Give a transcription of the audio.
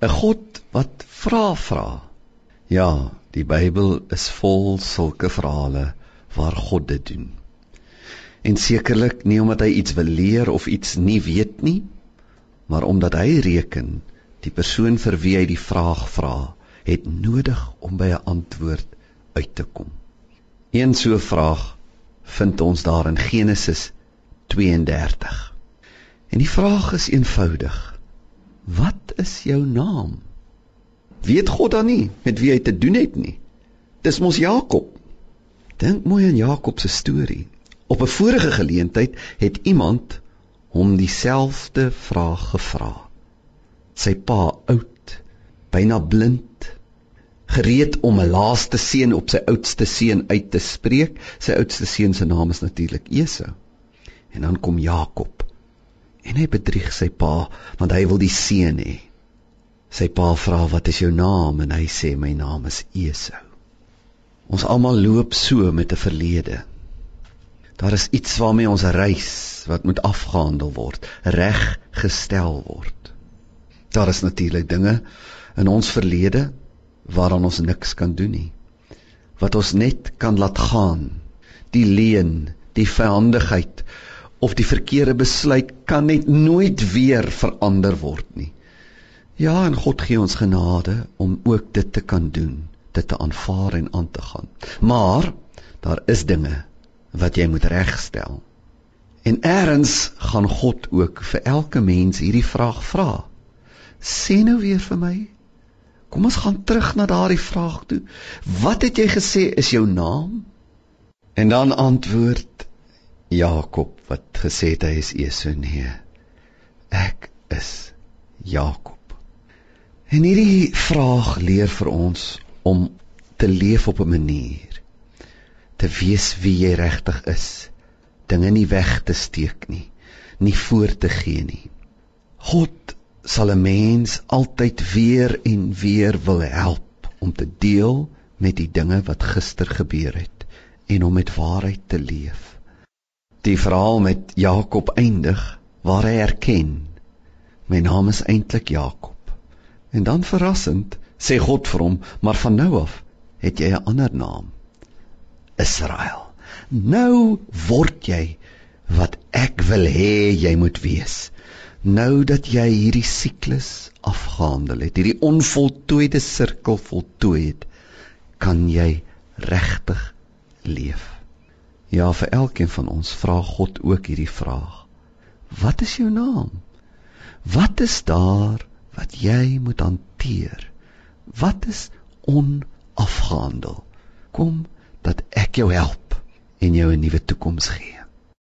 'n God wat vra vra. Ja, die Bybel is vol sulke verhale waar God dit doen. En sekerlik nie omdat hy iets wil leer of iets nie weet nie, maar omdat hy reken die persoon vir wie hy die vraag vra, het nodig om by 'n antwoord uit te kom. Een so vraag vind ons daar in Genesis 32. En die vraag is eenvoudig. Wat is jou naam? Weet God dan nie met wie hy te doen het nie? Dis mos Jakob. Dink mooi aan Jakob se storie. Op 'n vorige geleentheid het iemand hom dieselfde vraag gevra. Sy pa oud, byna blind, gereed om 'n laaste seën op sy oudste seun uit te spreek. Sy oudste seun se naam is natuurlik Esau. En dan kom Jakob En hy bedrieg sy pa want hy wil die seun hê. Sy pa vra wat is jou naam en hy sê my naam is Esau. Ons almal loop so met 'n verlede. Daar is iets waarmee ons reis wat moet afgehandel word, reg gestel word. Daar is natuurlik dinge in ons verlede waaraan ons niks kan doen nie. Wat ons net kan laat gaan. Die leuen, die vyandigheid, of die verkeerde besluit kan net nooit weer verander word nie. Ja, en God gee ons genade om ook dit te kan doen, dit te aanvaar en aan te gaan. Maar daar is dinge wat jy moet regstel. En eers gaan God ook vir elke mens hierdie vraag vra. Sê nou weer vir my. Kom ons gaan terug na daardie vraag toe. Wat het jy gesê is jou naam? En dan antwoord Jakob wat gesê het hy is Esau nee. Ek is Jakob. En hierdie vraag leer vir ons om te leef op 'n manier te wees wie jy regtig is. Dinge nie weg te steek nie, nie voor te gee nie. God sal 'n mens altyd weer en weer wil help om te deel met die dinge wat gister gebeur het en om met waarheid te leef die verhaal met Jakob eindig waar hy erken my naam is eintlik Jakob. En dan verrassend sê God vir hom, maar van nou af het jy 'n ander naam. Israel. Nou word jy wat ek wil hê jy moet wees. Nou dat jy hierdie siklus afgehandel het, hierdie onvoltooide sirkel voltooi het, kan jy regtig leef. Ja, vir elkeen van ons vra God ook hierdie vraag. Wat is jou naam? Wat is daar wat jy moet hanteer? Wat is onafgehandel? Kom dat ek jou help en jou 'n nuwe toekoms gee.